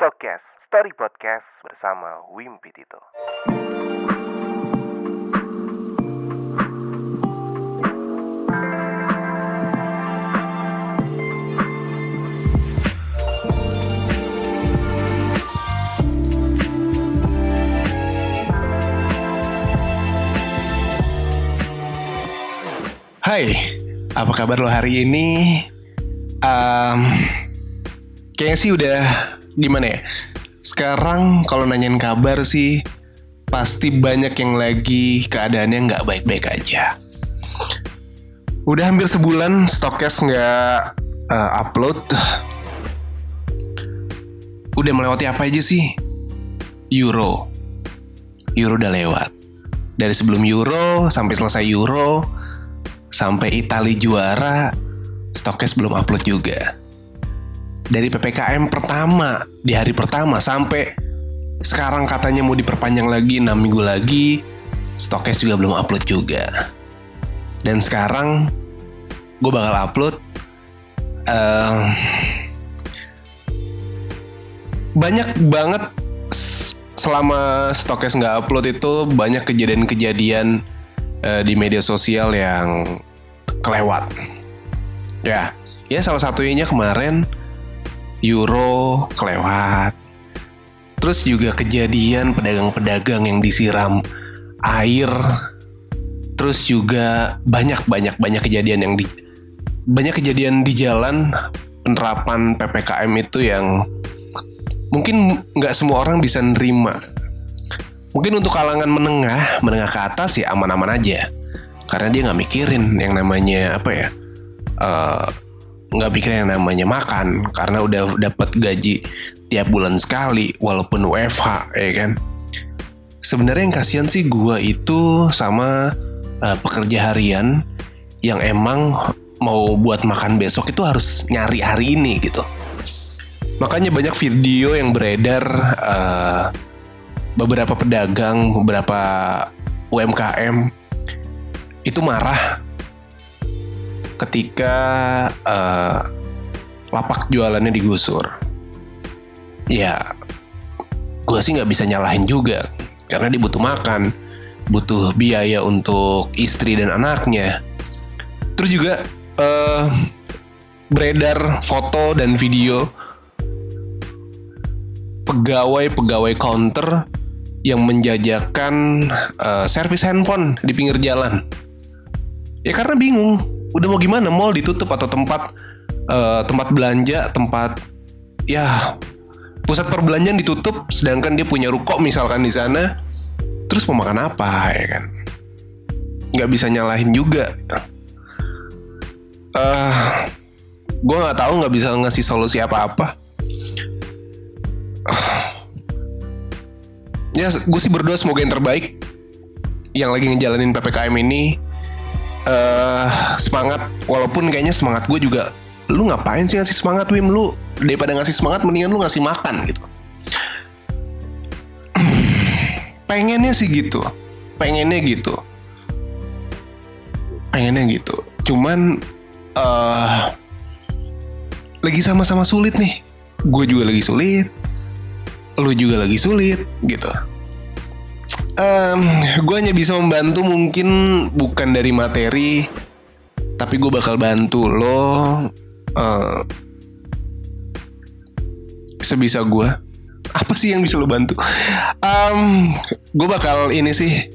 Stokes Story Podcast bersama Wimpi Tito. Hai, apa kabar lo hari ini? Um, kayaknya sih udah gimana ya? Sekarang kalau nanyain kabar sih pasti banyak yang lagi keadaannya nggak baik-baik aja. Udah hampir sebulan Stokes nggak uh, upload. Udah melewati apa aja sih? Euro. Euro udah lewat. Dari sebelum Euro sampai selesai Euro, sampai Italia juara, Stokes belum upload juga. Dari PPKM pertama, di hari pertama sampai sekarang katanya mau diperpanjang lagi 6 minggu lagi, Stokes juga belum upload juga. Dan sekarang gue bakal upload uh, banyak banget selama Stokes nggak upload itu banyak kejadian-kejadian uh, di media sosial yang kelewat. Ya, ya salah satunya kemarin Euro kelewat. Terus juga kejadian pedagang-pedagang yang disiram air. Terus juga banyak banyak banyak kejadian yang di banyak kejadian di jalan penerapan ppkm itu yang mungkin nggak semua orang bisa nerima Mungkin untuk kalangan menengah, menengah ke atas ya aman-aman aja. Karena dia nggak mikirin yang namanya apa ya, nggak mikirin yang namanya makan. Karena udah dapat gaji tiap bulan sekali, walaupun WFH, ya kan. Sebenarnya yang kasihan sih gue itu sama uh, pekerja harian yang emang mau buat makan besok itu harus nyari hari ini gitu. Makanya banyak video yang beredar uh, beberapa pedagang, beberapa UMKM itu marah ketika uh, lapak jualannya digusur. Ya, gue sih nggak bisa nyalahin juga karena dia butuh makan, butuh biaya untuk istri dan anaknya. Terus juga uh, beredar foto dan video pegawai-pegawai counter yang menjajakan uh, servis handphone di pinggir jalan. Ya karena bingung, udah mau gimana mall ditutup atau tempat uh, tempat belanja, tempat ya pusat perbelanjaan ditutup, sedangkan dia punya ruko misalkan di sana, terus mau makan apa ya kan? Nggak bisa nyalahin juga. Uh, gue nggak tahu nggak bisa ngasih solusi apa-apa. ya gue sih berdoa semoga yang terbaik yang lagi ngejalanin ppkm ini uh, semangat. Walaupun kayaknya semangat gue juga lu ngapain sih ngasih semangat Wim? Lu daripada ngasih semangat mendingan lu ngasih makan gitu. Pengennya sih gitu. Pengennya gitu. Pengennya gitu. Cuman uh, lagi sama-sama sulit nih. Gue juga lagi sulit. Lu juga lagi sulit gitu. Um, gue hanya bisa membantu mungkin bukan dari materi, tapi gue bakal bantu lo uh, sebisa gue. Apa sih yang bisa lo bantu? Um, gue bakal ini sih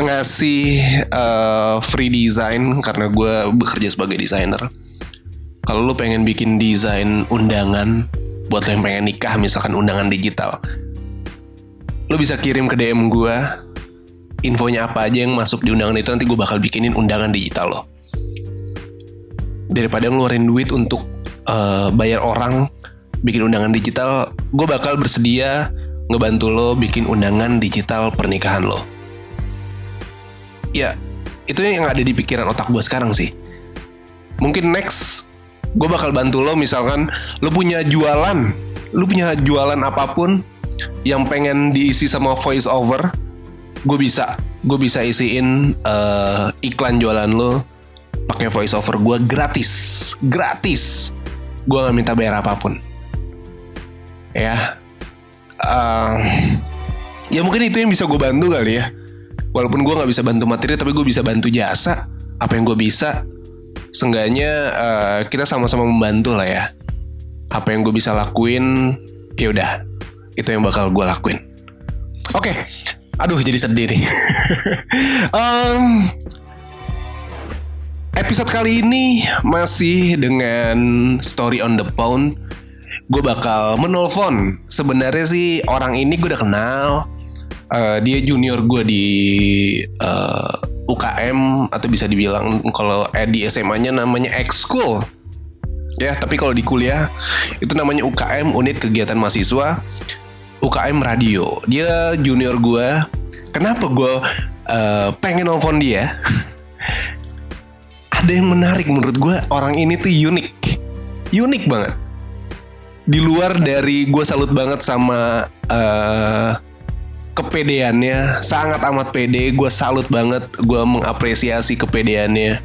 ngasih uh, free design karena gue bekerja sebagai desainer. Kalau lo pengen bikin desain undangan buat lo yang pengen nikah misalkan undangan digital lo bisa kirim ke DM gue infonya apa aja yang masuk di undangan itu nanti gue bakal bikinin undangan digital lo. Daripada ngeluarin duit untuk uh, bayar orang bikin undangan digital gue bakal bersedia ngebantu lo bikin undangan digital pernikahan lo. Ya itu yang ada di pikiran otak gue sekarang sih. Mungkin next gue bakal bantu lo misalkan lo punya jualan lo punya jualan apa pun yang pengen diisi sama voice over gue bisa. Gue bisa isiin uh, iklan jualan lo pakai voice over gue gratis. Gratis. Gue nggak minta bayar apa pun. Ya. Um, ya mungkin itu yang bisa gue bantu kali ya. Walaupun gue nggak bisa bantu materi tapi gue bisa bantu jasa. Apa yang gue bisa. Seenggaknya uh, kita sama-sama membantu lah ya. Apa yang gue bisa lakuin ya udah itu yang bakal gue lakuin. Oke. Aduh jadi sedih nih. Um, episode kali ini masih dengan story on the phone. Gue bakal menelpon. Sebenarnya sih orang ini gue udah kenal. Uh, dia junior gue di uh, UKM atau bisa dibilang kalau eh, di SMA-nya namanya ekskul ya tapi kalau di kuliah itu namanya UKM unit kegiatan mahasiswa UKM radio. Dia junior gue kenapa gue uh, pengen nelfon dia? Ada yang menarik menurut gue orang ini tuh unik. Unik banget. Di luar dari gue salut banget sama uh, kepedeannya. Sangat amat pede. Gue salut banget. Gue mengapresiasi kepedeannya.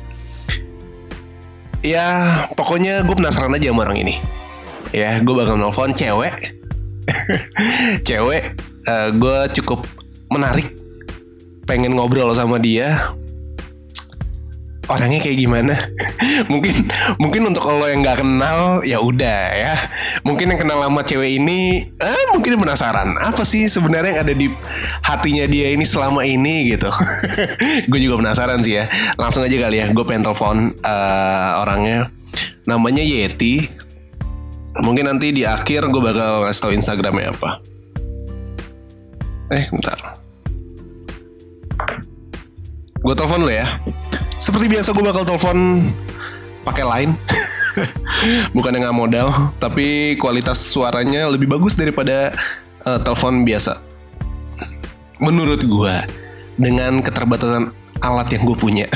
Ya pokoknya gue penasaran aja sama orang ini. Ya gue bakal nelfon cewek cewek uh, gue cukup menarik pengen ngobrol sama dia. Orangnya kayak gimana? Mungkin mungkin untuk lo yang nggak kenal ya udah ya. Mungkin yang kenal sama cewek ini eh, mungkin penasaran apa sih sebenarnya yang ada di hatinya dia ini selama ini gitu? Gue juga penasaran sih ya. Langsung aja kali ya gue pengen uh, orangnya. Namanya Yeti mungkin nanti di akhir gue bakal ngasih tau Instagramnya apa eh bentar gue telepon lo ya seperti biasa gue bakal telepon pakai line. Bukan yang nggak modal, tapi kualitas suaranya lebih bagus daripada uh, telepon biasa. Menurut gue, dengan keterbatasan alat yang gue punya.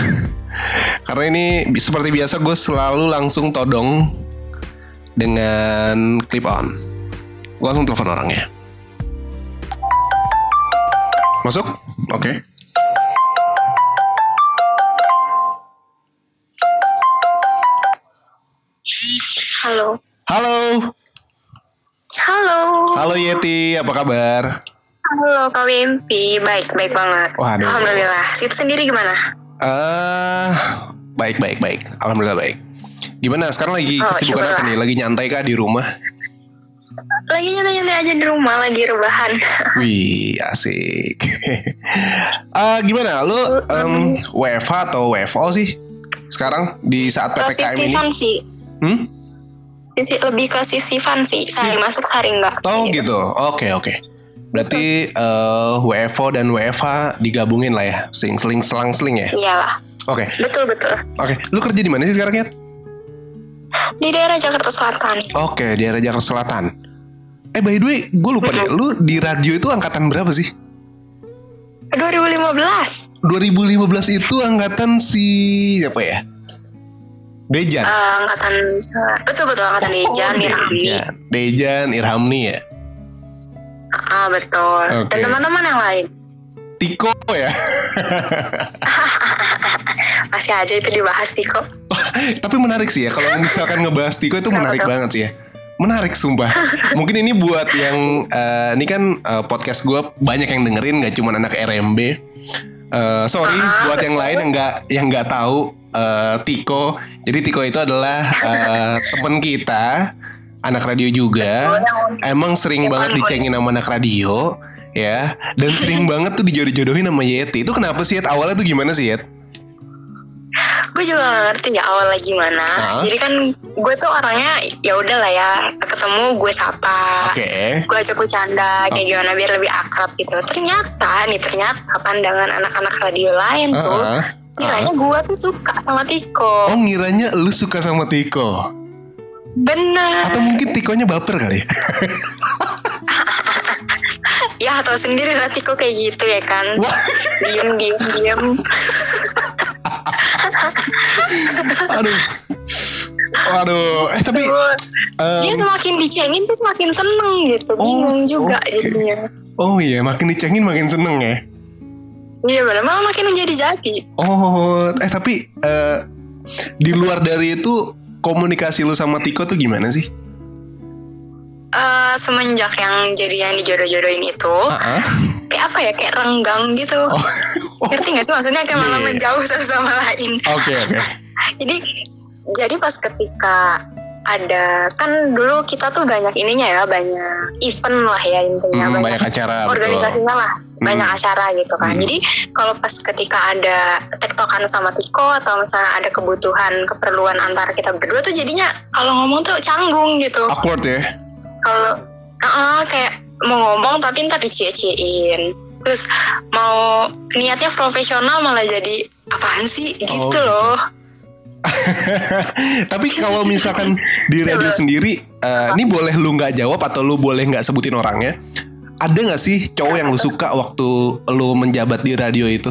Karena ini seperti biasa gue selalu langsung todong dengan clip on. Gue langsung telepon orangnya. Masuk? Oke. Okay. Halo. Halo. Halo. Halo Yeti, apa kabar? Halo Kak Wimpi, baik baik banget. Waduh. Alhamdulillah. Itu sendiri gimana? Eh, uh, baik baik baik. Alhamdulillah baik. Gimana? Sekarang lagi Oh, kesibukan apa syukurlah. nih? Lagi nyantai kah di rumah? Lagi nyantai-nyantai aja di rumah, lagi rebahan. Wih, asik. Ah, gimana? Lu em, WFH atau WFO sih? Sekarang di saat PPKM ini? sih. Hmm? Sisi, lebih ke sisifan sih. Sehari masuk, sehari enggak. Oh gitu. Oke oke. Berarti eh, WFO dan WFH digabungin lah ya, sing seling selang seling ya. Iyalah. Oke Betul betul. oke. Lu kerja di mana sih sekarang ya? Di daerah Jakarta Selatan. Oke, di area Jakarta Selatan. Eh by the way, gue lupa deh. Lu di radio itu angkatan berapa sih? 2015. 2015 itu angkatan si siapa ya? Dejan. Eh, angkatan betul betul angkatan Dejan, Oh, Irhamni. Dejan. Dejan, Irhamni ya. Ah betul. Oke. Dan teman-teman yang lain. Tiko ya. Masih aja itu dibahas Tiko. Tapi menarik sih ya kalau misalkan ngebahas Tiko itu menarik Kenapa banget sih ya. Menarik sumpah. Mungkin ini buat yang eh, ini kan eh, podcast gue banyak yang dengerin nggak cuma anak RMB. Eh, sorry Ah, buat yang lain yang nggak yang nggak tahu eh, Tiko. Jadi Tiko itu adalah eh, temen kita, anak radio juga. Emang sering banget dicengin sama anak radio ya dan sering banget tuh dijodoh-jodohin sama Yeti. Itu kenapa sih Yet? Awalnya tuh gimana sih Yet? Gue juga gak ngerti ya awalnya gimana. Hah? jadi kan gue tuh orangnya ya udah lah ya ketemu gue sapa Oke. gue ajak bercanda kayak Oke. gimana biar lebih akrab gitu. Ternyata nih ternyata pandangan anak-anak radio lain tuh Heeh. kiranya gue tuh suka sama Tiko. Oh ngiranya lu suka sama Tiko? Bener. Atau mungkin Tikonya baper kali? Ya atau sendiri lah Tiko kayak gitu ya kan. Diem diem diem Aduh. Waduh Eh tapi em, dia semakin dicengin tuh semakin seneng gitu. Oh, bingung juga oke. jadinya. Oh iya. Makin dicengin makin seneng ya? Iya bener malah makin menjadi jadi. Oh Eh tapi eh, Di luar dari itu Komunikasi lu sama Tiko tuh gimana sih? eh, semenjak yang jadian dijodoh-jodohin itu Ah, ah. Kayak apa ya kayak renggang gitu Oh. ngerti gak sih maksudnya kayak malah Iya, iya. menjauh satu sama lain Oke oke. jadi jadi pas ketika ada kan dulu kita tuh banyak ininya ya banyak event lah ya intinya Hmm, banyak banyak acara betul. organisasinya lah Hmm. banyak acara gitu kan Hmm. jadi kalau pas ketika ada tektokan sama Tiko atau misalnya ada kebutuhan keperluan antara kita berdua tuh jadinya kalau ngomong tuh canggung gitu Awkward ya. kalau ah, kayak mau ngomong tapi ntar dicie-ciein. Terus mau niatnya profesional malah jadi apaan sih? Gitu Oh, loh. Tapi kalau misalkan di radio sendiri, eh, ini boleh lu nggak jawab atau lu boleh nggak sebutin orangnya? Ada nggak sih cowok yang lu suka waktu lu menjabat di radio itu?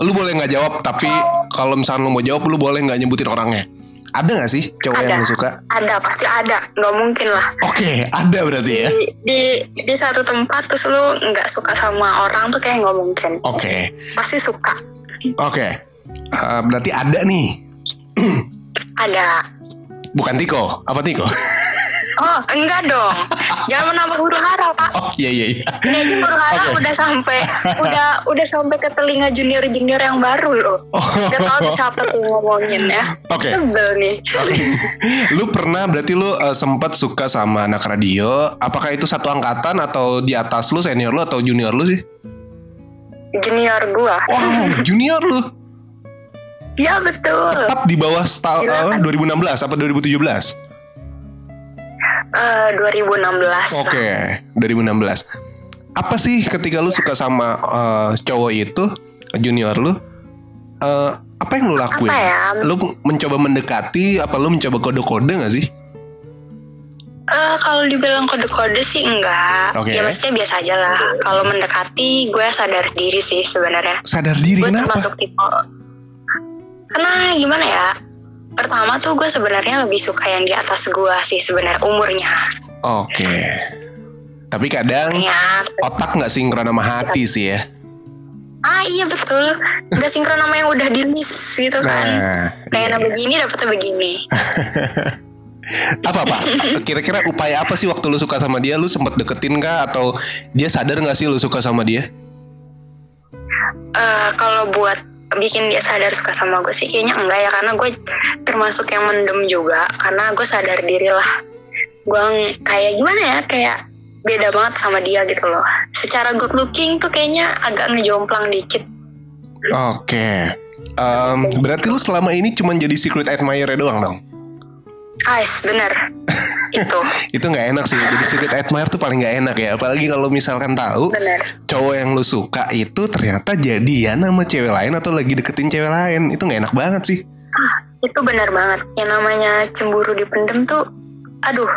Lu boleh nggak jawab, tapi kalau misalkan lu mau jawab, lu boleh nggak nyebutin orangnya. Ada nggak sih cowok yang Ada. lu suka? ada pasti ada nggak mungkin lah Oke, ada berarti ya. di, di di satu tempat terus lu nggak suka sama orang tuh kayak nggak mungkin Oke, pasti suka oke. Eh, berarti ada nih. ada Bukan Tiko, apa Tiko? oh enggak dong jangan menambah huru hara pak Oh iya iya iya. ini aja huru hara Oke. udah sampai udah udah sampai ke telinga junior junior yang baru loh Oh. Gak tau siapa tuh ngomongin ya Oke. Sebel nih Oke. lu pernah berarti lu eh, sempat suka sama anak radio? Apakah itu satu angkatan atau di atas lu senior lu atau junior lu sih? Junior gua Wow, junior lu. Ya betul Tepat di bawah eh, kan? 2016 apa 2017? Eh, 2016 Oke, 2016. Apa sih ketika lu suka sama eh, cowok itu, junior lu? eh, apa yang lu lakuin? Apa ya Lu mencoba mendekati apa lu mencoba kode-kode gak sih? Eh, Kalau dibilang kode-kode sih enggak Oke. Ya maksudnya biasa aja lah Kalau mendekati gue sadar diri sih sebenarnya Sadar diri gue kenapa? termasuk tipe karena gimana ya pertama tuh gue sebenarnya lebih suka yang di atas gue sih sebenarnya umurnya Oke. Tapi kadang ya terus- otak nggak sinkron sama hati sih ya. ah iya betul udah sinkron sama yang udah di list gitu kan Nah, kayak iya. begini dapetnya begini apa pak? Kira-kira upaya apa sih waktu lu suka sama dia? Lu sempet deketin kah atau dia sadar nggak sih lu suka sama dia? Eh, kalau buat bikin dia sadar suka sama gue sih kayaknya enggak ya karena gue termasuk yang mendem juga karena gue sadar diri lah gue kayak gimana ya kayak beda banget sama dia gitu loh secara good looking tuh kayaknya agak ngejomplang dikit Oke. Em, berarti lu selama ini cuma jadi secret admirer doang dong? Ais bener itu Itu nggak enak sih. Jadi secret admirer tuh paling nggak enak ya. Apalagi kalau misalkan tahu bener cowok yang lu suka itu ternyata jadian sama cewek lain atau lagi deketin cewek lain. Itu nggak enak banget sih. itu benar banget yang namanya cemburu dipendem tuh aduh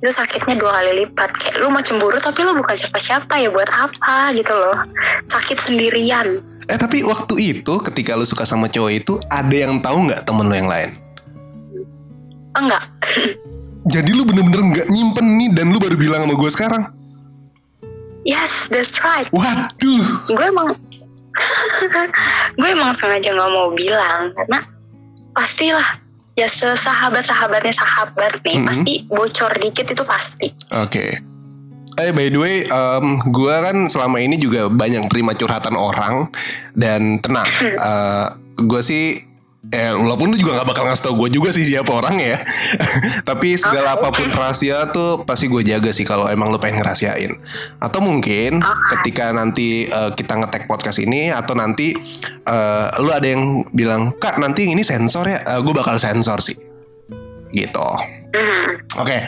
itu sakitnya dua kali lipat kayak lu mau cemburu tapi lu bukan siapa-siapa ya buat apa gitu loh sakit sendirian Eh tapi waktu itu ketika lu suka sama cowok itu ada yang tahu nggak temen lu yang lain? Enggak Jadi lu bener-bener nggak nyimpen nih dan lu baru bilang sama gue sekarang. yes that's right Waduh. gue emang gue emang sengaja nggak mau bilang karena pastilah ya sesahabat-sahabatnya sahabat nih Mhm. pasti bocor dikit itu pasti Oke. Eh by the way, em, gua kan selama ini juga banyak terima curhatan orang dan tenang, eh gue sih, eh walaupun lu juga nggak bakal ngasih tau gue juga sih siapa orang ya. Tapi segala Oke. apa pun rahasia tuh pasti gue jaga sih kalau emang lu pengen ngerahasiain. Atau mungkin Oke. ketika nanti eh, kita ngetek podcast ini atau nanti eh, lu ada yang bilang kak nanti ini sensor ya, gue bakal sensor sih. Gitu. Mhm. Oke.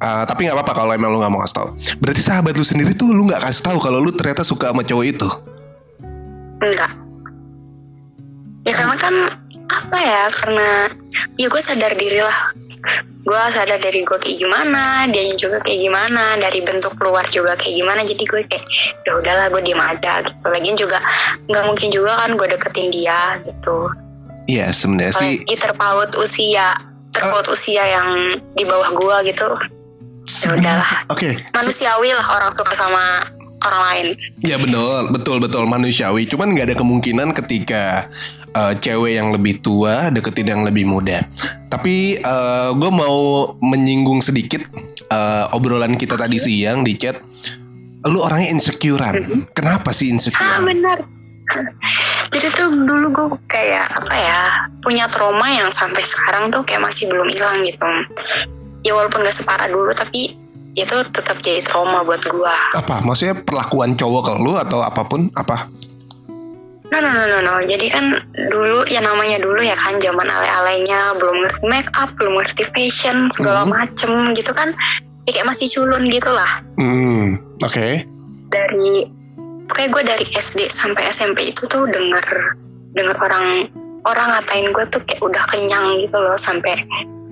Eh, tapi nggak apa-apa kalau emang lu nggak mau kasih tahu. Berarti sahabat lu sendiri tuh lu nggak kasih tahu kalau lu ternyata suka sama cowok itu. enggak ya karena kan apa ya karena ya gue sadar diri lah gue sadar dari gue kayak gimana dia juga kayak gimana dari bentuk luar juga kayak gimana. Jadi gue kayak ya udahlah gue diem aja gitu. Lagian juga nggak mungkin juga kan gue deketin dia gitu. Iya sebenarnya sih. terpaut usia terpaut usia yang di bawah gue gitu. Ya udahlah. Oke. se- manusiawi lah orang suka sama orang lain. Ya betul, betul, betul. Manusiawi. Cuman nggak ada kemungkinan ketika eh, cewek yang lebih tua deketin yang lebih muda. Tapi eh, gue mau menyinggung sedikit eh, obrolan kita tadi siang di chat. Lu orangnya insecurean. Kenapa sih ah insecure? benar jadi tuh dulu gue kayak apa ya punya trauma yang sampai sekarang tuh kayak masih belum hilang gitu ya walaupun gak separah dulu tapi itu tetap jadi trauma buat gue Apa? Maksudnya perlakuan cowok ke lu atau apa pun? Apa? No no no no no jadi kan dulu ya namanya dulu ya kan zaman alay-alaynya belum ngerti make up belum ngerti fashion segala Mhm. macem gitu kan ya kayak masih culun gitu lah Hmm, oke. dari kayak gue dari SD sampai SMP itu tuh denger denger orang orang ngatain gue tuh kayak udah kenyang gitu loh sampai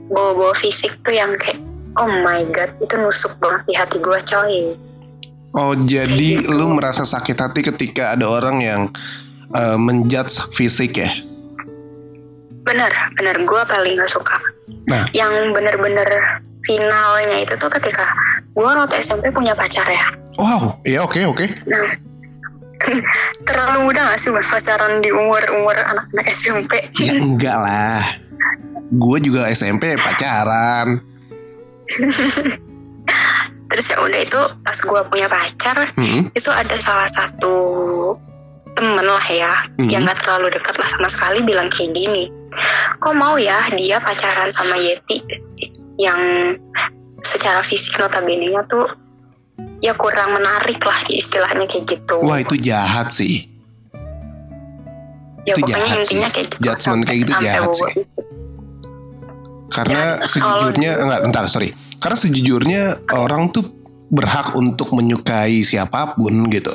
bawa-bawa fisik tuh yang kayak oh my god itu nusuk banget di hati gue coy Oh, jadi gitu. lu merasa sakit hati ketika ada orang yang eh, menjudge fisik ya? bener bener gue paling gak suka Nah. yang bener-bener finalnya itu tuh ketika gue waktu SMP punya pacar ya Wow, iya oke oke. nah terlalu muda gak sih buat pacaran di umur-umur anak-anak SMP Ya enggak lah. Gue juga SMP pacaran. terus ya udah itu pas gue punya pacar Hmm, itu ada salah satu temen lah ya Mhm. yang gak terlalu dekat lah sama sekali bilang kayak gini kok mau ya dia pacaran sama Yeti yang secara fisik notabene nya tuh ya kurang menarik lah istilahnya kayak gitu Wah itu jahat sih. ya itu pokoknya jahat intinya sih. kayak gitu Judgement kayak gitu jahat sih. Karena Ya, sejujurnya kalau- enggak bentar sorry. Karena sejujurnya orang tuh berhak untuk menyukai siapa pun gitu.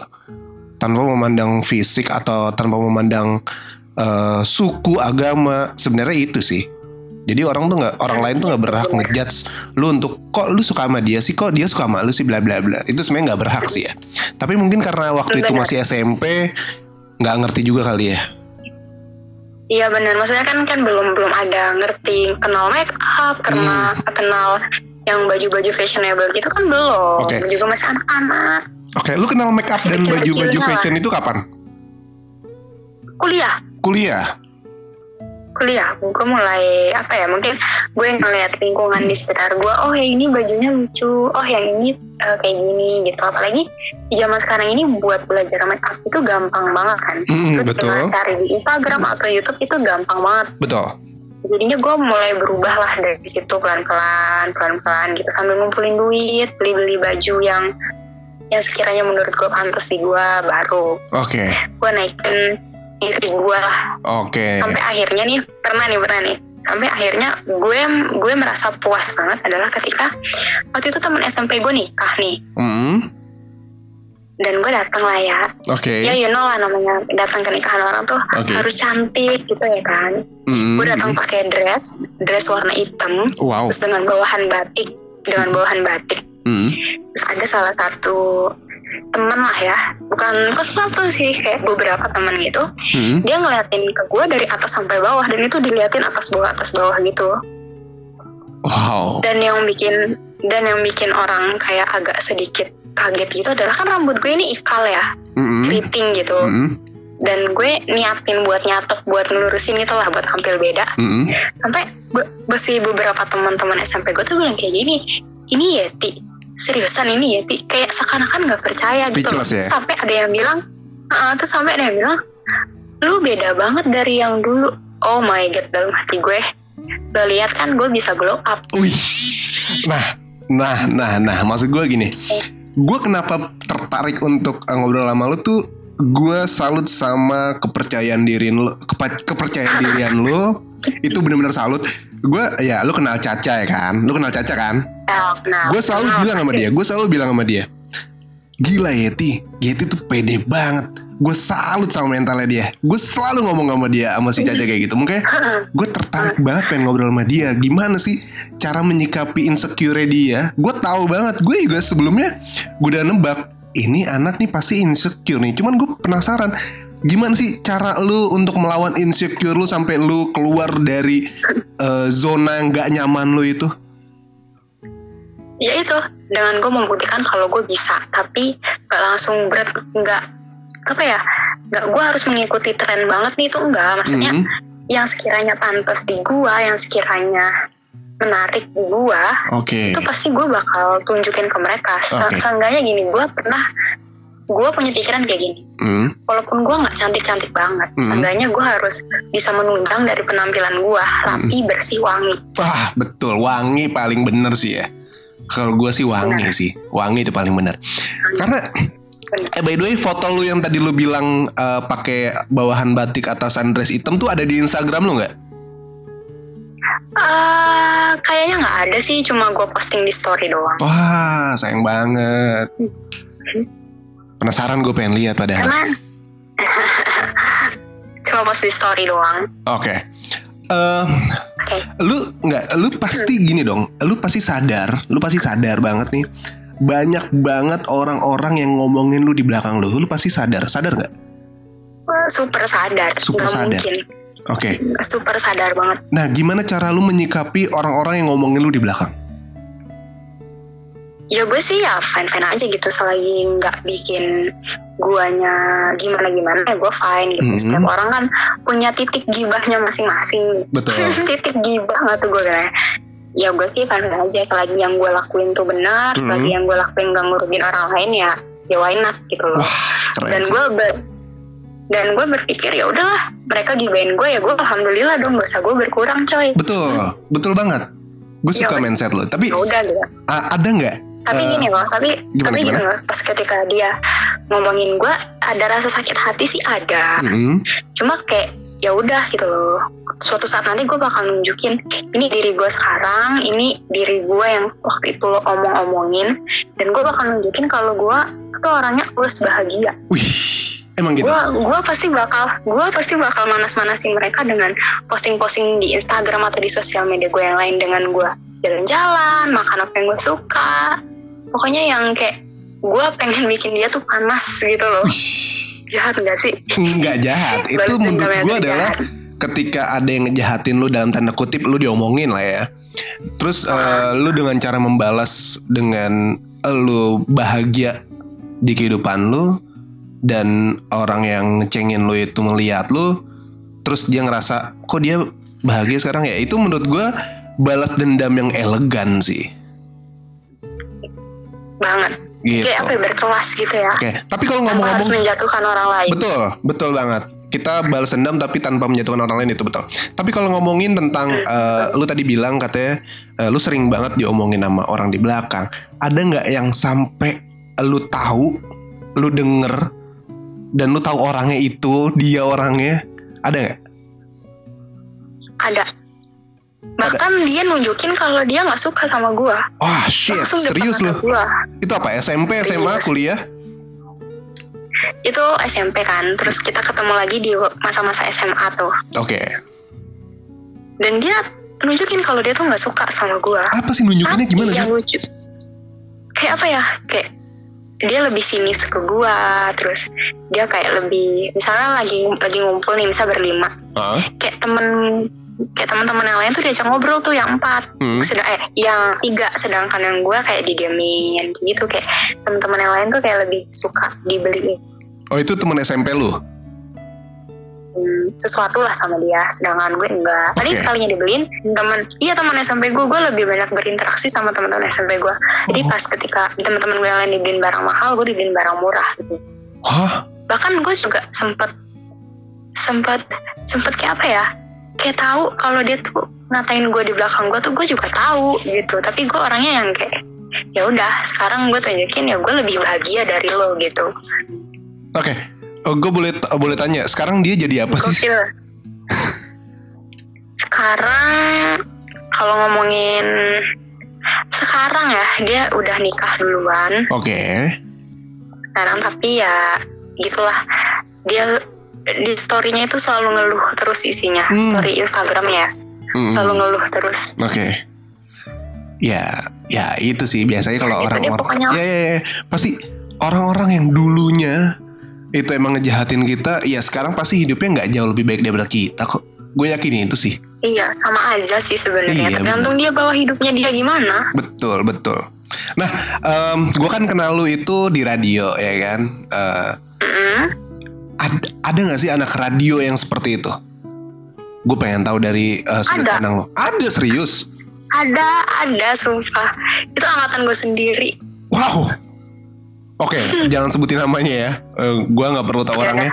Tanpa memandang fisik atau tanpa memandang eh, suku agama sebenarnya itu sih. Jadi orang tuh nggak orang lain tuh nggak berhak ngejudge lu untuk kok lu suka sama dia sih kok dia suka sama lu sih bla bla bla itu sebenarnya nggak berhak sih ya. Tapi mungkin karena waktu itu masih SMP nggak ngerti juga kali ya. Iya benar, maksudnya kan kan belum belum ada ngerti kenal make up, kenal Hmm. kenal yang baju-baju fashionable gitu kan belum. Oke. Juga masih anak-anak. Oke, lu kenal make up dan baju-baju fashion itu kapan? Kuliah, Kuliah. kuliah. Gue mulai apa ya? Mungkin gue ngeliat lingkungan di sekitar gue. Oh yang ini bajunya lucu. Oh yang ini eh, kayak gini gitu. Apalagi di zaman sekarang ini buat belajar make up itu gampang banget kan. Mm, Lu betul, cari di Instagram atau YouTube itu gampang banget. betul. jadinya gue mulai berubah lah dari situ pelan-pelan pelan-pelan gitu sambil ngumpulin duit beli-beli baju yang yang sekiranya menurut gue pantas di gue baru. Oke, gue naikin diri gue lah oke. sampai akhirnya nih pernah nih pernah nih. Sampai akhirnya gue gue merasa puas banget adalah ketika waktu itu teman SMP gue nikah nih. Mm, dan gue datang lah ya. Oke. ya you know lah namanya datang ke nikahan orang tuh Oke. harus cantik gitu ya kan. Mm, gue datang pakai dress dress warna hitam Wow. terus dengan bawahan batik dengan bawahan batik Mm, terus ada salah satu teman lah ya. Bukan bukan satu sih kayak beberapa teman gitu. Mm. dia ngeliatin ke gue dari atas sampai bawah dan itu diliatin atas bawah atas bawah gitu. Wow. dan yang bikin dan yang bikin orang kayak agak sedikit kaget gitu adalah kan rambut gue ini ikal ya Mm, keriting gitu. Mm, dan gue niatin buat nyatok buat ngelurusin itu lah buat tampil beda. Mm. sampai be- besi beberapa teman-teman SMP gue tuh bilang kayak gini ini Yeti seriusan ini Yeti kayak seakan-akan nggak percaya gitu ya? sampai ada yang bilang "Ah," terus sampai ada yang bilang lu beda banget dari yang dulu oh my god dalam hati gue lo lihat kan gue bisa glow up Wih. Nah, nah, nah, nah. Maksud gue gini. Gue kenapa tertarik untuk eh, ngobrol sama lu tuh gue salut sama kepercayaan diri lu, kepa- kepercayaan dirian lu itu benar-benar salut. Gue ya lu kenal Caca ya kan? Lu kenal Caca kan? Nah, Gue selalu nah, bilang sama dia, gue selalu bilang sama dia, gila Yeti, Yeti tuh pede banget. Gue salut sama mentalnya dia. Gue selalu ngomong sama dia, sama si Caca kayak gitu. Mungkin gue tertarik banget pengen ngobrol sama dia. Gimana sih cara menyikapi insecure dia? Gue tahu banget. Gue juga sebelumnya gue udah nebak ini anak nih pasti insecure nih. Cuman gue penasaran gimana sih cara lu untuk melawan insecure lu sampai lu keluar dari eh, zona yang gak nyaman lu itu? Ya itu dengan gue membuktikan kalau gue bisa tapi gak langsung berat nggak apa ya nggak gue harus mengikuti tren banget nih itu enggak maksudnya Mhm. yang sekiranya pantas di gua yang sekiranya menarik di gua Oke. itu pasti gue bakal tunjukin ke mereka Se- Oke. seenggaknya gini gue pernah gue punya pikiran kayak gini Hmm. walaupun gue nggak cantik-cantik banget Mhm. seenggaknya gue harus bisa menunjang dari penampilan gue rapi Hmm. bersih wangi Wah betul wangi paling bener sih ya. Kalau gue sih wangi sih, wangi itu paling bener. Karena eh by the way foto lu yang tadi lu bilang eh, pakai bawahan batik atasan dress hitam tuh ada di Instagram lu nggak? Ah, kayaknya nggak ada sih cuma gue posting di story doang Wah sayang banget. Penasaran gue pengen lihat padahal. karena cuma post di story doang Oke. Eh, oke lu nggak, lu pasti gini dong. Lu pasti sadar, lu pasti sadar banget nih. Banyak banget orang-orang yang ngomongin lu di belakang lu. Lu pasti sadar, sadar nggak? super sadar Super nggak sadar. Oke. super sadar banget Nah, gimana cara lu menyikapi orang-orang yang ngomongin lu di belakang? Ya gue sih ya fine fine aja gitu selagi nggak bikin guanya gimana gimana ya gue fine gitu Mhm. setiap orang kan punya titik gibahnya masing-masing Betul. titik gibah nggak tuh gue kayak ya gue sih fine fine aja selagi yang gue lakuin tuh benar Mhm. selagi yang gue lakuin gak ngurugin orang lain ya ya why not gitu loh Wah, dan gue ber- dan gue berpikir ya udahlah mereka gibain gue ya gue alhamdulillah dong dosa gue berkurang coy Betul, betul banget. Gue Iya, suka betul. mindset lo. Tapi ya udah gitu ada nggak? Tapi eh, gini loh tapi gimana, tapi gimana? gini loh pas ketika dia ngomongin gue ada rasa sakit hati sih ada. Mm, cuma kayak ya udah gitu loh. Suatu saat nanti gue bakal nunjukin ini diri gue sekarang ini diri gue yang waktu itu lo omong-omongin. Dan gue bakal nunjukin kalau gue tuh orangnya tulus bahagia. Wih, emang gitu. gue pasti bakal gue pasti bakal manas-manasin mereka dengan posting-posting di Instagram atau di sosial media gue yang lain dengan gue jalan-jalan makan apa yang gue suka pokoknya yang kayak gue pengen bikin dia tuh panas gitu loh. Jahat gak sih? Nggak jahat. Itu menurut gue adalah ketika ada yang ngejahatin lu dalam tanda kutip lu diomongin lah ya. Terus eh, lu dengan cara membalas dengan eh, lu bahagia di kehidupan lu dan orang yang ngecengin lu itu melihat lu terus dia ngerasa kok dia bahagia sekarang ya? Itu menurut gua balas dendam yang elegan sih banget gitu. kayak apa ya, berkelas gitu ya Oke, tapi kalau tanpa harus ngomong-ngomong menjatuhkan orang lain betul, betul banget. Kita balas dendam tapi tanpa menjatuhkan orang lain itu betul. Tapi kalau ngomongin tentang eh, lu tadi bilang katanya eh, lu sering banget diomongin sama orang di belakang. Ada nggak yang sampai lu tahu, lu denger dan lu tahu orangnya itu dia orangnya? Ada nggak? ada bahkan dia nunjukin kalau dia nggak suka sama gue Wah shit, langsung serius lu? gue Itu apa? SMP, SMA, Serius. kuliah? itu SMP kan terus kita ketemu lagi di masa-masa SMA tuh Oke. dan dia nunjukin kalau dia tuh nggak suka sama gue Apa sih nunjukinnya gimana sih? yang lucu kayak apa ya kayak dia lebih sinis ke gua terus dia kayak lebih misalnya lagi lagi ngumpul nih misal berlima Hah? kayak temen kayak teman-teman yang lain tuh diajak ngobrol tuh yang empat Hmm. sedang eh yang tiga sedangkan yang gua kayak didiemin gitu kayak teman-teman yang lain tuh kayak lebih suka dibeliin Oh itu temen SMP lu? sesuatu lah sama dia sedangkan gue enggak tadi Oke. sekalinya dibeliin teman iya teman SMP gue gue lebih banyak berinteraksi sama teman-teman SMP gue jadi Oh. pas ketika teman-teman gue yang lain dibeliin barang mahal gue dibeliin barang murah gitu Hah? bahkan gue juga sempet sempet sempet kayak apa ya kayak tahu kalau dia tuh ngatain gue di belakang gue tuh gue juga tahu gitu tapi gue orangnya yang kayak ya udah sekarang gue tunjukin ya gue lebih bahagia dari lo gitu Oke. Oh, gue boleh boleh tanya. Sekarang dia jadi apa sih? Gokil. sekarang kalau ngomongin sekarang ya dia udah nikah duluan Oke. sekarang tapi ya gitulah dia di storynya itu selalu ngeluh terus isinya Hmm. story Instagramnya ya Mm-mm. selalu ngeluh terus Oke. Ya, ya itu sih biasanya kalau orang-orang ya, ya, ya. pasti orang-orang yang dulunya itu emang ngejahatin kita, ya sekarang pasti hidupnya nggak jauh lebih baik daripada kita kok. Gue yakin itu sih. iya sama aja sih sebenarnya Iya, tergantung dia bawa hidupnya dia gimana Betul, betul. Nah, gue kan kenal lu itu di radio ya kan. Eh, Mm-mm. ad- ada nggak sih anak radio yang seperti itu? Gue pengen tahu dari uh, sudut Ada. pandang lo. Ada serius? Ada, ada, sumpah. Itu angkatan gue sendiri. Wow. Oke, jangan sebutin namanya ya. Eh, gua nggak perlu tahu Ya orangnya.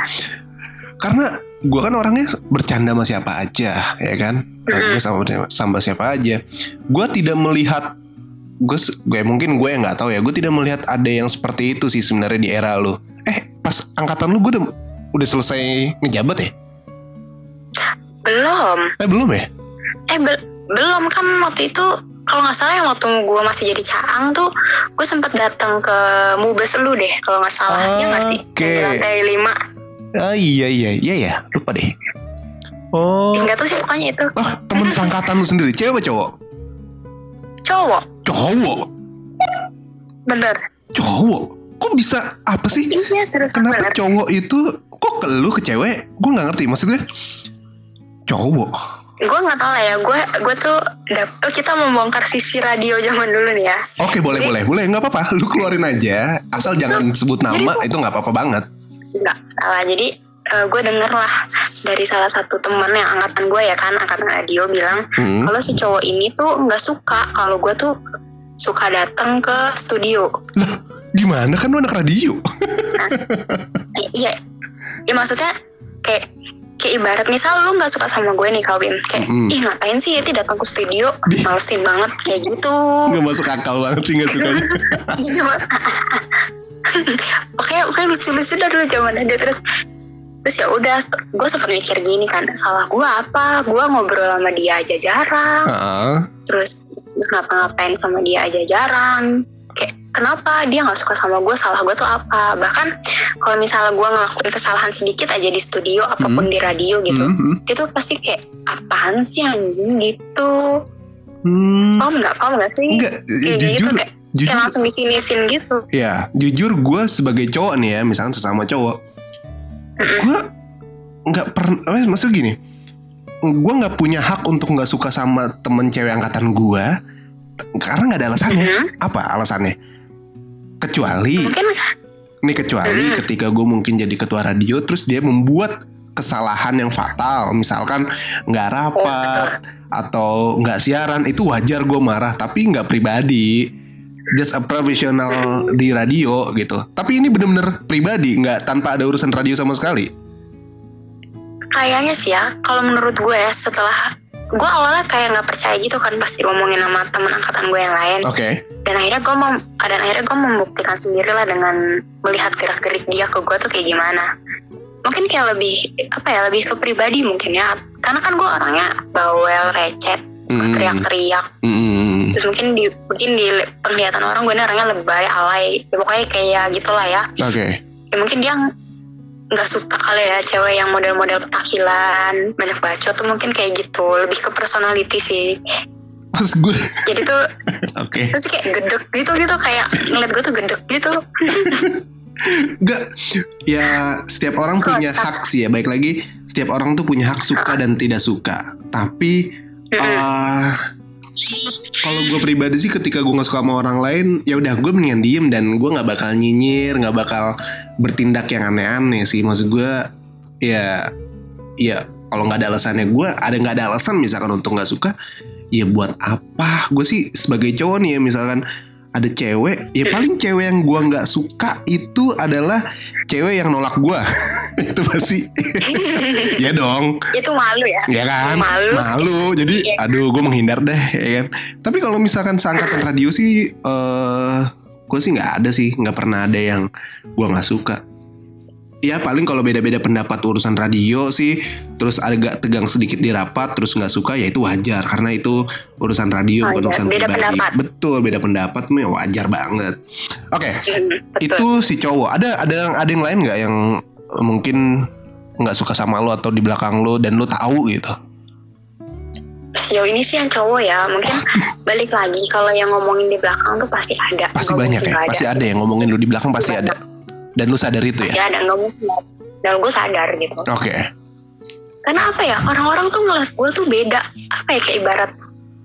Karena gua kan orangnya bercanda sama siapa aja, ya kan? Gue sama sama siapa aja. Gua tidak melihat gue gue mungkin gue yang nggak tahu ya. Gue tidak melihat ada yang seperti itu sih sebenarnya di era lu. Eh, pas angkatan lu gue udah udah selesai ngejabat ya? Belum. Eh belum ya? Eh, bel- belum kan waktu itu kalau nggak salah yang waktu gue masih jadi caang tuh gue sempet datang ke mubes lu deh kalau nggak salah ya nggak sih di lantai lima Ah iya iya iya ya lupa deh. Oh, nggak tahu sih pokoknya itu oh temen sangkatan lu sendiri cewek apa cowok? cowok Cowok, bener cowok. Kok bisa apa sih? iya serius Kenapa bener cowok itu kok ke lu ke cewek? Gue nggak ngerti maksudnya. Cowok. gue nggak tahu lah ya gue gue tuh dap- oh, kita membongkar sisi radio zaman dulu nih ya Oke boleh boleh boleh nggak apa-apa. Lu keluarin aja. Asal jangan sebut nama itu nggak apa-apa banget. nggak salah jadi gue denger lah dari salah satu teman yang angkatan gue ya kan angkatan radio bilang Hmm. kalau si cowok ini tuh nggak suka kalau gue tuh suka datang ke studio Gimana? Kan lu anak radio? I- iya. Ya maksudnya kayak kayak ibarat misal lu nggak suka sama gue nih Kawin. Kayak Mm-mm. ih ngapain sih Yeti datang ke studio? Di- malesin banget kayak gitu. Nggak masuk akal banget sih nggak sukanya. iya oke oke lucu-lucu dah dulu zaman ada terus. Terus ya udah gue sempat mikir gini kan salah gue apa? Gue ngobrol sama dia aja jarang. Ah, terus terus ngapa-ngapain sama dia aja jarang kenapa dia nggak suka sama gue salah gue tuh apa bahkan kalau misalnya gue ngelakuin kesalahan sedikit aja di studio apa pun Hmm. di radio gitu hmm, hmm. dia tuh pasti kayak apaan sih anjing gitu Hmm, paham nggak paham nggak sih enggak, kayak gitu jujur, kayak, kayak jujur, langsung disinisin gitu ya, jujur gue sebagai cowok nih ya, misalkan sesama cowok, gue nggak pernah, eh, maksud gini, gue nggak punya hak untuk nggak suka sama temen cewek angkatan gue, karena nggak ada alasannya. Mhm. Apa alasannya? Kecuali, mungkin nih kecuali Mm. ketika gue mungkin jadi ketua radio, terus dia membuat kesalahan yang fatal, misalkan nggak rapat atau nggak siaran, itu wajar gue marah, tapi nggak pribadi. Just a professional di radio gitu. Tapi ini bener-bener pribadi, nggak tanpa ada urusan radio sama sekali. kayaknya sih ya kalau menurut gue setelah gue awalnya kayak nggak percaya gitu kan pasti ngomongin sama teman angkatan gue yang lain Oke. dan akhirnya gue mem dan akhirnya gue membuktikan sendiri lah dengan melihat gerak gerik dia ke gue tuh kayak gimana mungkin kayak lebih apa ya lebih ke pribadi mungkin ya karena kan gue orangnya bawel recet Hmm. teriak-teriak Hmm. terus mungkin di mungkin di penglihatan orang gue ini orangnya lebay alay ya, pokoknya kayak gitulah ya Oke. ya mungkin dia nggak suka kali ya cewek yang model-model petakilan banyak bacot tuh mungkin kayak gitu lebih ke personality sih Pas gue, jadi tuh oke. terus kayak gedek gitu gitu kayak ngeliat gue tuh gedek gitu Enggak. Ya setiap orang punya hak sih ya. Baik lagi, setiap orang tuh punya hak suka dan tidak suka. Tapi eh kalau gue pribadi sih ketika gue nggak suka sama orang lain, ya udah gue mendingan diem dan gue nggak bakal nyinyir, nggak bakal bertindak yang aneh-aneh sih. Maksud gue, ya, ya kalau nggak ada alasannya gue ada nggak ada alasan misalkan untuk nggak suka, ya buat apa? Gue sih sebagai cowok nih ya misalkan ada cewek, ya paling cewek yang gua nggak suka itu adalah cewek yang nolak gua. itu pasti. ya dong, itu malu ya ya kan? Malu. Malu. Jadi, Iya. aduh, gue menghindar deh, ya kan? Tapi kalau misalkan seangkatan radio sih, eh, gue sih nggak ada sih, nggak pernah ada yang gua nggak suka. Ya paling kalau beda-beda pendapat urusan radio sih, terus agak tegang sedikit di rapat, terus nggak suka ya itu wajar karena itu urusan radio bukan Wajar, urusan beda pribadi. pendapat. Betul, beda pendapat mah wajar banget. Oke, Hmm, betul itu si cowok. Ada ada yang ada yang lain nggak yang mungkin nggak suka sama lo atau di belakang lo dan lo tahu gitu? sejauh ini sih yang cowok ya mungkin balik lagi kalau yang ngomongin di belakang tuh pasti ada Pasti banyak ya, nggak pasti ada yang ngomongin lo di belakang pasti Iya. ada. Dan lo sadar itu ya? ada nggak mungkin dan gue sadar gitu Oke. karena apa ya orang-orang tuh ngeliat gue tuh beda apa ya kayak ibarat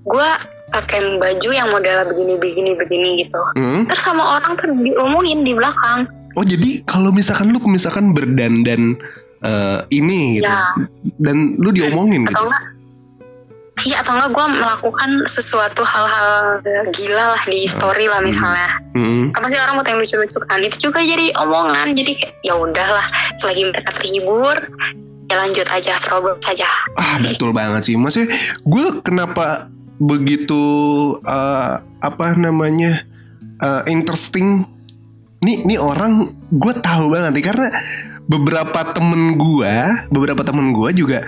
gue pakai baju yang model begini begini begini gitu Hmm. terus sama orang tuh diomongin di belakang Oh jadi kalau misalkan lu misalkan berdandan eh, ini gitu. Ya. Dan lu diomongin atau gitu. enggak Iya atau enggak gue melakukan sesuatu hal-hal gila lah di story lah misalnya. Mm. Apa sih orang mau yang lucu-lucu kan? Itu juga jadi omongan. Jadi kayak ya udahlah selagi mereka terhibur ya lanjut aja terobos saja. Ah betul banget sih Maksudnya gue kenapa begitu eh, Apa namanya eh, Interesting Nih, nih orang gue tahu banget nih Karena beberapa temen gue Beberapa temen gue juga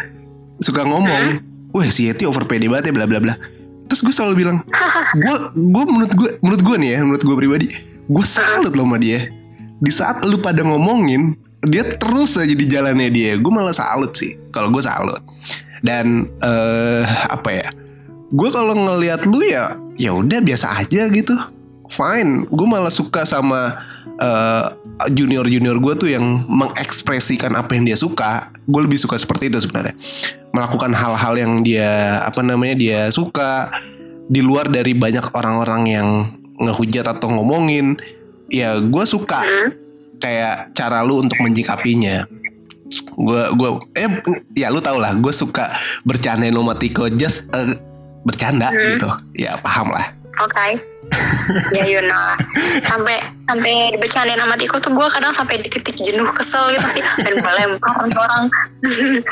Suka ngomong Wah si Yeti over pede banget ya bla bla bla. Terus gue selalu bilang Gue gue menurut gue Menurut gue nih ya Menurut gue pribadi Gue salut loh sama dia. Di saat lu pada ngomongin Dia terus aja di jalannya dia. Gue malah salut sih Kalau gue salut. Dan eh apa ya gue kalau ngelihat lu ya ya udah biasa aja gitu. Fine gue malah suka sama junior junior gue tuh yang mengekspresikan apa yang dia suka. Gue lebih suka seperti itu sebenarnya melakukan hal-hal yang dia apa namanya dia suka di luar dari banyak orang-orang yang ngehujat atau ngomongin ya gue suka Hmm. kayak cara lu untuk menjikapinya gue gue eh ya lu tau lah gue suka bercandain sama Tiko just eh, bercanda Hmm. gitu ya paham lah Oke. ya you know lah. Sampai sampai bercandain sama Tiko tuh gue kadang sampai di titik jenuh kesel gitu sih dan lempar orang.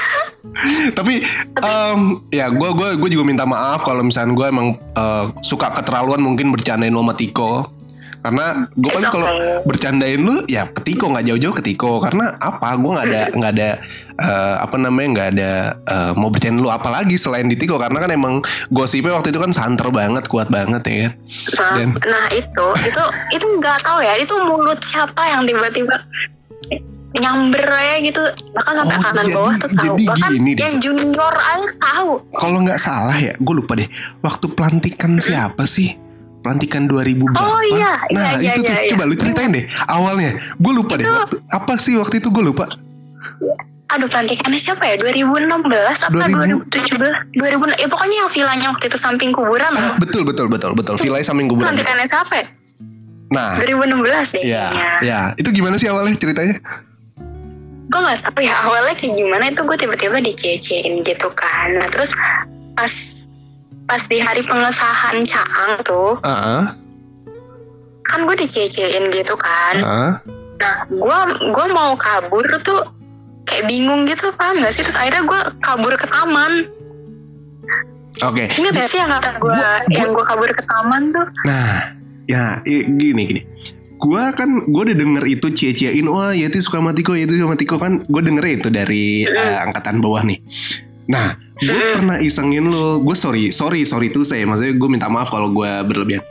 tapi em, ya gue gue gue juga minta maaf kalau misalnya gue emang eh, suka keterlaluan mungkin bercandain sama Tiko karena gue paling kalau bercandain lu ya ke Tiko nggak jauh-jauh ke Tiko karena apa? Gue nggak ada nggak ada eh, apa namanya nggak ada eh, mau bercandain lu apa lagi selain di Tiko karena kan emang gosipnya waktu itu kan santer banget kuat banget ya kan? Nah, Dan- nah itu itu itu nggak tahu ya. Itu mulut siapa yang tiba-tiba nyamber aja gitu. Bahkan sampai Oh, kanan jadi- bawah tuh tahu. jadi bahkan gini deh. yang junior aja tahu. Kalau nggak salah ya, gue lupa deh. Waktu pelantikan siapa sih? Pelantikan 2000 berapa? Oh, iya, Nah iya, itu iya, tuh iya. coba lu ceritain deh awalnya. Gue lupa deh. Waktu, apa sih waktu itu gue lupa. aduh pelantikannya siapa ya 2016 apa 2000? 2017 2000 ya pokoknya yang vilanya waktu itu samping kuburan Ah, loh betul betul betul betul. Vilai samping kuburan. pelantikannya siapa ya Nah, 2016 deh ya kayaknya ya itu gimana sih awalnya ceritanya? gue nggak tahu ya awalnya kayak gimana itu gue tiba-tiba dicecein gitu kan nah terus pas pas di hari pengesahan Caang tuh Ah, kan gue dicecein gitu kan ah. nah gue gue mau kabur tuh kayak bingung gitu paham gak sih terus akhirnya gue kabur ke taman Oke. ingat gak sih yang kata gue yang gue kabur ke taman tuh Nah, ya gini gini. Gua kan gue udah denger itu cie-ciein wah Yeti suka sama Tiko Yeti suka sama Tiko kan gue denger itu dari eh, angkatan bawah nih. Nah, gue pernah isengin lo. Gue sorry, sorry, sorry tuh saya. Maksudnya gue minta maaf kalau gue berlebihan.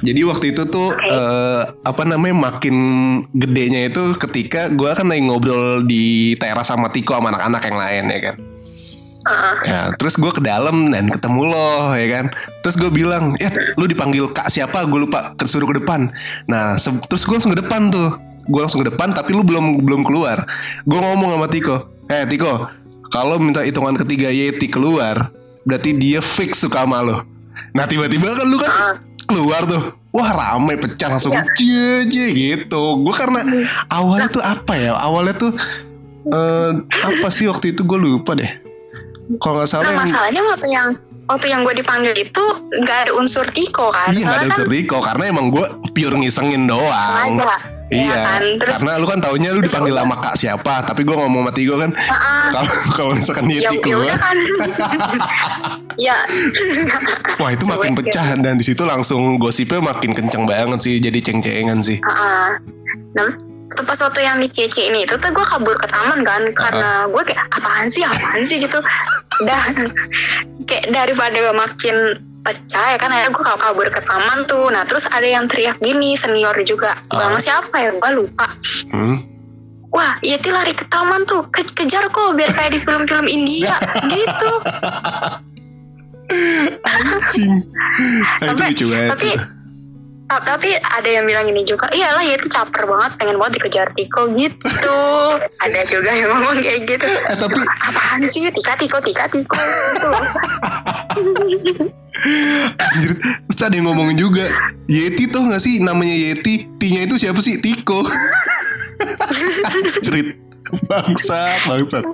Jadi waktu itu tuh Oke. eh, apa namanya makin gedenya itu ketika gue kan lagi ngobrol di teras sama Tiko sama anak-anak yang lain ya kan. Heeh. Ya, terus gue ke dalam dan ketemu lo, ya kan. Terus gue bilang, ya, lu dipanggil kak siapa? Gue lupa, kesuruh ke depan. Nah, se- terus gue langsung ke depan tuh. Gue langsung ke depan, tapi lu belum belum keluar. Gue ngomong sama Tiko, eh Tiko, kalau minta hitungan ketiga Yeti keluar, berarti dia fix suka sama lo. Nah, tiba-tiba kan lu kan Heeh. keluar tuh. Wah ramai pecah langsung Iya. cie cie gitu. Gue karena awalnya tuh apa ya? Awalnya tuh eh apa sih waktu itu gue lupa deh. Kalau nggak salah nah yang masalahnya waktu yang waktu yang gue dipanggil itu nggak ada unsur Tiko kan Iya nggak ada unsur Riko karena emang gue pure ngisengin doang. sengaja Iya, Iya kan? Terus karena lu kan taunya lu dipanggil sama kak siapa, tapi gue ngomong sama Tigo kan, kalau kalau misalkan dia ya, ya keluar, udah kan. Ya wah itu makin pecah. Dan di situ langsung gosipnya makin kenceng banget sih, jadi ceng-cengan sih. Heeh. nah itu pas waktu yang di CC ini itu tuh gue kabur ke taman kan karena gue kayak apaan sih? Apaan sih? gitu. Udah. Kayak daripada makin pecah ya kan akhirnya gue kabur ke taman tuh nah terus ada yang teriak gini senior juga Ah. bang siapa ya gue lupa Hmm. wah Yeti lari ke taman tuh Ke- kejar kok biar kayak di film-film India gitu Cing. Ah, itu Sampai- lucu banget. tapi tapi ada yang bilang ini juga iyalah Yeti caper banget pengen banget dikejar Tiko gitu ada juga yang ngomong kayak gitu Eh tapi apaan sih Tika Tiko Tika Tiko gitu anjir, terus ada yang ngomongin juga, Yeti tau gak sih namanya Yeti? T-nya itu siapa sih? Tiko. Cerit. bangsat bangsat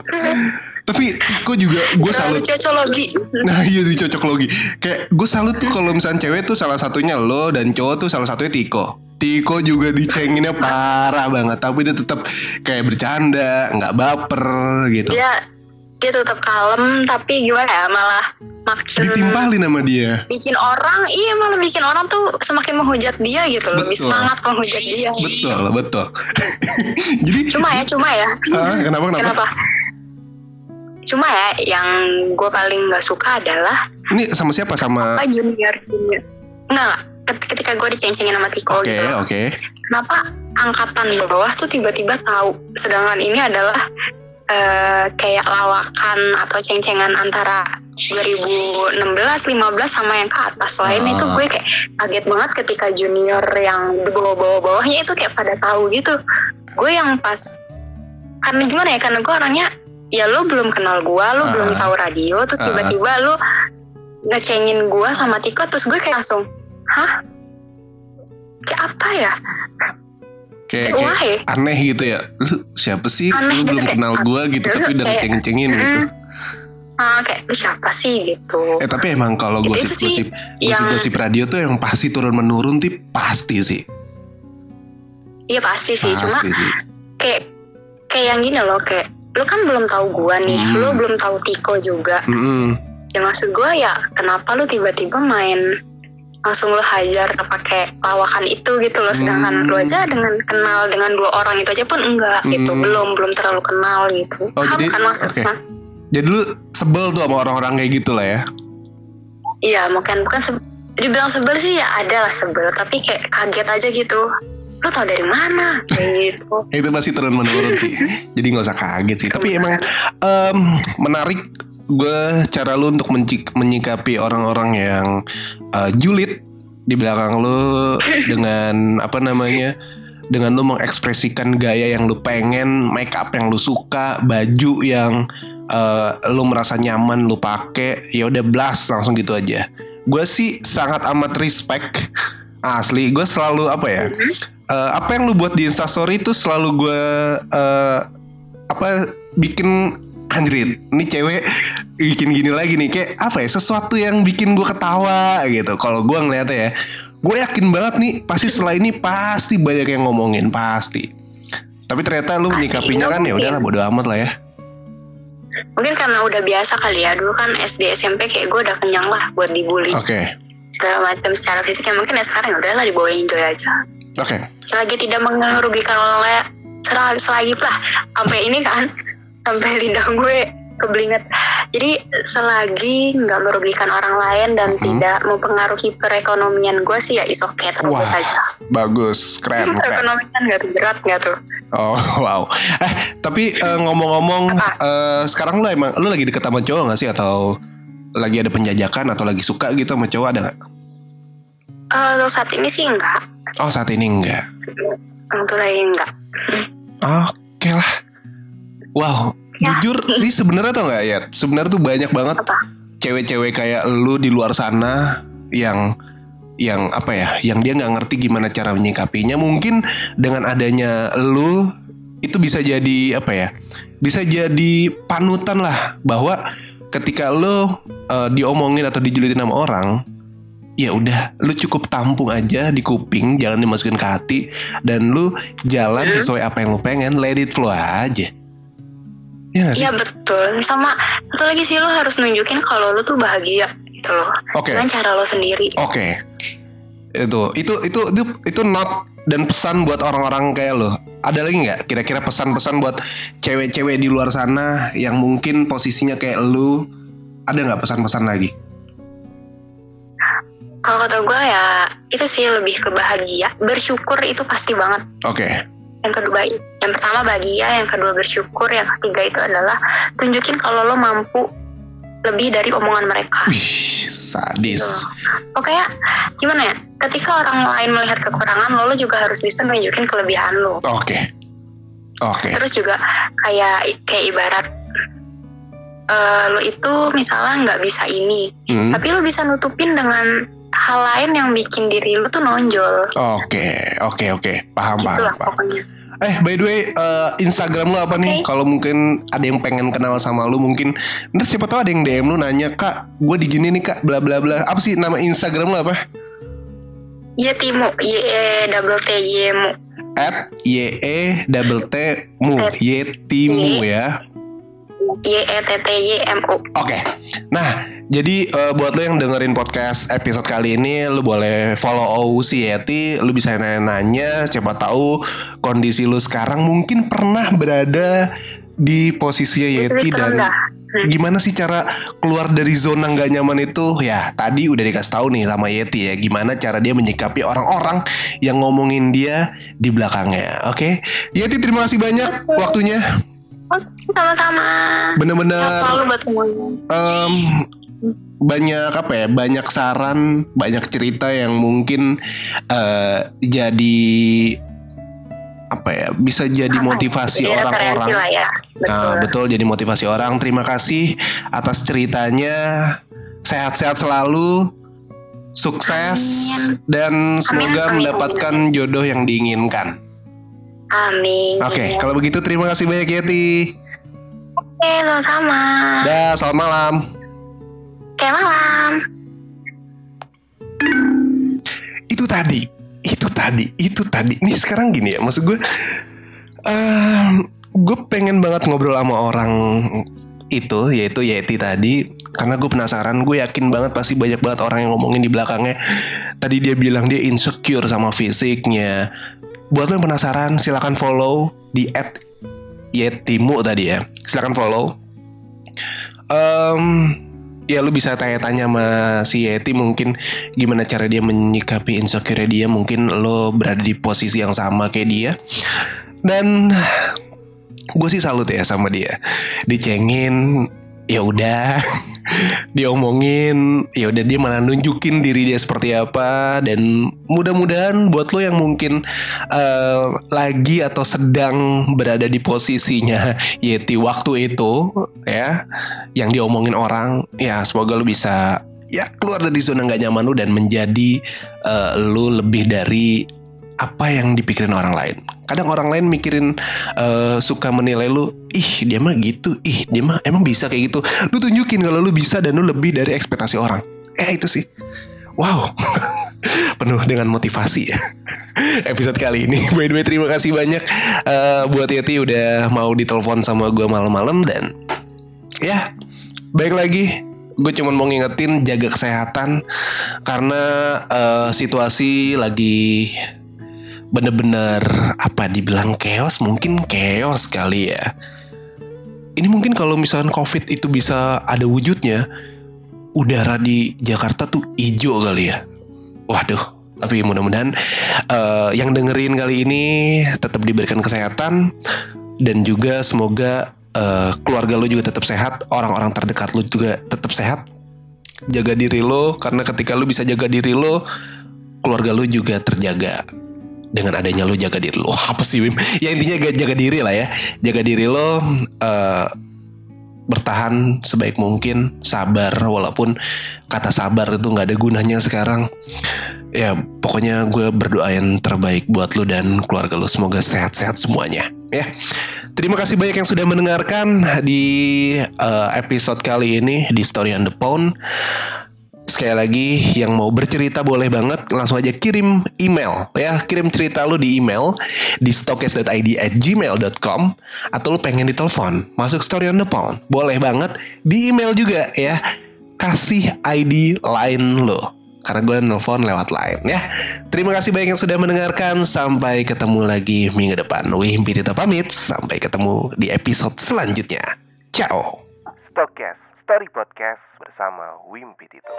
tapi Tiko juga gue salut. cocologi. Nah iya dicocok logi Kayak gue salut tuh kalau misalnya cewek tuh salah satunya lo Dan cowok tuh salah satunya Tiko. Tiko juga dicenginnya parah banget Tapi dia tetap kayak bercanda nggak baper gitu. Dia dia tetap kalem tapi gimana ya malah makin Ditimpalin sama dia. Bikin orang iya malah bikin orang tuh semakin menghujat dia gitu loh. Lebih semangat menghujat dia. Betul betul. Jadi cuma ya cuma ya. Ah, Kenapa kenapa? Kenapa cuma ya yang gue paling nggak suka adalah Ini sama siapa? Sama apa junior? Junior. Nggak ket- ketika gue diceng-cengin sama Tiko Oke gitu oke. Kenapa angkatan bawah tuh tiba-tiba tahu? Sedangkan ini adalah eh, kayak lawakan atau ceng-cengan antara 2016 15 sama yang ke atas. Selain Ah. itu gue kayak kaget banget ketika junior yang di bawah-bawah bawahnya itu kayak pada tahu gitu. Gue yang pas karena gimana ya karena gue orangnya ya lu belum kenal gue lu Ah. belum tahu radio terus Ah. tiba-tiba lu ngecengin gue sama Tiko terus gue kayak langsung hah? Kayak apa ya? Kayak, kayak wah ya. aneh gitu ya. Lu siapa sih? Aneh Lu gitu, belum kayak, kenal gue gitu lu Tapi udah kayak, ngeceng-cengin gitu. Mm. ah kayak lu siapa sih? gitu. Eh tapi emang kalau gosip-gosip Gosip-gosip radio tuh yang pasti turun menurun tuh pasti sih. Iya pasti sih. Cuma Pasti sih. kayak kayak yang gini loh kayak lu kan belum tahu gua nih. Hmm. lu belum tahu Tiko juga. Mm-mm. ya maksud gua ya kenapa lu tiba-tiba main? Langsung lu hajar pakai lawakan itu gitu loh. Sedangkan Hmm. lu aja dengan kenal dengan dua orang itu aja pun enggak gitu. Hmm. belum belum terlalu kenal gitu. Oh, Paham jadi- kan maksudnya? Jadi lu sebel tuh sama orang-orang kayak gitu lah ya? Iya mungkin bukan se- dibilang sebel sih ya ada lah sebel. Tapi kayak kaget aja gitu lu tau dari mana gitu Itu pasti turun menurun sih Jadi gak usah kaget sih Tapi emang em, menarik gue cara lu untuk menyikapi orang-orang yang eh, julid di belakang lu dengan apa namanya dengan lu mengekspresikan gaya yang lu pengen, make up yang lu suka, baju yang eh, lu merasa nyaman lu pakai, ya udah blast langsung gitu aja. Gue sih sangat amat respect asli. Gue selalu apa ya? Eh, apa yang lu buat di Instastory itu selalu gue eh, apa bikin anjrit ini cewek bikin gini lagi nih kayak apa ya sesuatu yang bikin gue ketawa gitu. Kalau gue ngeliatnya ya gue yakin banget nih pasti setelah ini pasti banyak yang ngomongin pasti. Tapi ternyata lu menyikapinya kan ya udahlah bodo amat lah ya. Mungkin karena udah biasa kali ya dulu kan SD SMP kayak gue udah kenyang lah buat dibully. Oke. Segala macam secara fisik ya mungkin ya sekarang ya udahlah dibawa enjoy aja oke. Selagi tidak merugikan orang lain selagi, selagi lah. Sampai ini kan sampai lidah gue kebelinget. Jadi selagi nggak merugikan orang lain dan Mhm. tidak mempengaruhi perekonomian gue sih ya is okay. Terus Wah. saja. bagus. Keren keren. Perekonomian nggak berat nggak tuh? Oh wow. Eh tapi eh, ngomong-ngomong eh, sekarang lu emang lu lagi deket sama cowok gak sih? Atau lagi ada penjajakan atau lagi suka gitu sama cowok ada nggak Eh, untuk saat ini sih enggak oh saat ini enggak untuk lagi enggak Oke lah. Wow, Ya. jujur ini sebenarnya tau nggak ya? Sebenarnya tuh banyak banget cewek-cewek kayak lu di luar sana yang yang apa ya? Yang dia nggak ngerti gimana cara menyikapinya. Mungkin dengan adanya lu itu bisa jadi apa ya? Bisa jadi panutan lah bahwa ketika lu eh, diomongin atau dijulitin sama orang, ya udah lu cukup tampung aja di kuping jangan dimasukin ke hati dan lu jalan Hmm. sesuai apa yang lu pengen let it flow aja. Ya Iya betul. Sama satu lagi sih lo harus nunjukin kalau lo tuh bahagia gitu loh. Oke. Dengan cara lo sendiri. Oke. Itu itu itu itu itu not dan pesan buat orang-orang kayak lo ada lagi nggak? Kira-kira pesan-pesan buat cewek-cewek di luar sana yang mungkin posisinya kayak lu? Ada nggak pesan-pesan lagi kalau kata gue ya itu sih lebih ke bahagia. Bersyukur itu pasti banget. Oke. Yang kedua yang pertama bahagia yang kedua bersyukur yang ketiga itu adalah tunjukin kalau lo mampu lebih dari omongan mereka. Wih sadis. Pokoknya gimana ya ketika orang lain melihat kekurangan lo lo juga harus bisa nunjukin kelebihan lo. Oke. Oke. Terus juga kayak kayak ibarat eh, lo itu misalnya nggak bisa ini Hmm. tapi lo bisa nutupin dengan hal lain yang bikin diri lo tuh nonjol Oke, oke, oke. Paham, gitu paham, lah paham. pokoknya Eh by the way eh, Instagram lu apa nih? Oke. Kalau mungkin ada yang pengen kenal sama lu mungkin Ntar siapa tahu ada yang DM lu nanya Kak gue di gini nih kak bla bla bla Apa sih nama Instagram lu apa? Iya Timo, Y E double T Y M. At Y E double T mu At Yetimu ya Y E T T Y M U. Oke. Nah, jadi eh, buat lo yang dengerin podcast episode kali ini, lo boleh follow si Yeti, lo bisa nanya-nanya, siapa tahu kondisi lo sekarang mungkin pernah berada di posisinya Yeti dan. Hmm. gimana sih cara keluar dari zona nggak nyaman itu? Ya, tadi udah dikasih tahu nih sama Yeti ya, gimana cara dia menyikapi orang-orang yang ngomongin dia di belakangnya. Oke, Yeti terima kasih banyak waktunya. Oh, sama-sama. Bener-bener Sehat banyak apa ya banyak saran banyak cerita yang mungkin eh, jadi apa ya bisa jadi ya? motivasi orang-orang ya. Betul. Nah, betul jadi motivasi orang. Terima kasih atas ceritanya. Sehat-sehat selalu. Sukses dan semoga amin, mendapatkan jodoh yang diinginkan. Amin. Oke, kalau begitu terima kasih banyak Yeti. Oke, sama-sama. Dah, selamat malam. Oke, malam. itu tadi itu tadi itu tadi. Nih sekarang gini ya maksud gue em, gue pengen banget ngobrol sama orang itu yaitu Yeti tadi karena gue penasaran gue yakin banget pasti banyak banget orang yang ngomongin di belakangnya. Tadi dia bilang dia insecure sama fisiknya. Buat lo yang penasaran silakan follow di at Yetimu tadi ya. Silakan follow. Em, ya lu bisa tanya-tanya sama si Yeti mungkin gimana cara dia menyikapi insecure dia. Mungkin lo berada di posisi yang sama kayak dia. Dan gue sih salut ya sama dia. Dicengin ya udah diomongin ya udah dia malah nunjukin diri dia seperti apa. Dan mudah-mudahan buat lo yang mungkin eh, lagi atau sedang berada di posisinya Yeti waktu itu ya yang diomongin orang ya semoga lu bisa ya keluar dari zona nggak nyaman lu dan menjadi eh, lu lebih dari apa yang dipikirin orang lain. Kadang orang lain mikirin eh, suka menilai lu, ih dia mah gitu, ih dia mah emang bisa kayak gitu. Lu tunjukin kalau lu bisa dan lu lebih dari ekspektasi orang. Eh itu sih. Wow. Penuh dengan motivasi ya. Episode kali ini. By the way terima kasih banyak eh, buat Yeti udah mau ditelepon sama gue malam-malam dan ya baik lagi gue cuma mau ngingetin jaga kesehatan karena eh, situasi lagi bener-bener apa dibilang chaos? Mungkin chaos kali ya. Ini mungkin kalau misalkan covid itu bisa ada wujudnya udara di Jakarta tuh hijau kali ya. Waduh tapi mudah-mudahan eh, yang dengerin kali ini tetap diberikan kesehatan dan juga semoga eh, keluarga lo juga tetap sehat orang-orang terdekat lo juga tetap sehat. Jaga diri lo karena ketika lo bisa jaga diri lo keluarga lo juga terjaga dengan adanya lo jaga diri lo. Apa sih Wim? Ya intinya ga- jaga diri lah ya. Jaga diri lo eh, bertahan sebaik mungkin sabar. Walaupun kata sabar itu nggak ada gunanya sekarang. Ya pokoknya gue berdoa yang terbaik buat lo dan keluarga lo. Semoga sehat-sehat semuanya ya. Terima kasih banyak yang sudah mendengarkan di eh, episode kali ini di Story on the Phone Sekali lagi yang mau bercerita boleh banget langsung aja kirim email ya. Kirim cerita lu di email di stokes.id at gmail.com atau lu pengen ditelepon masuk story on the phone. Boleh banget di email juga ya. Kasih ID line lo karena gue nelfon lewat line ya. Terima kasih banyak yang sudah mendengarkan. Sampai ketemu lagi minggu depan. Wimpi Tito pamit sampai ketemu di episode selanjutnya. Ciao. Stokes Story Podcast bersama Wimpy Tito.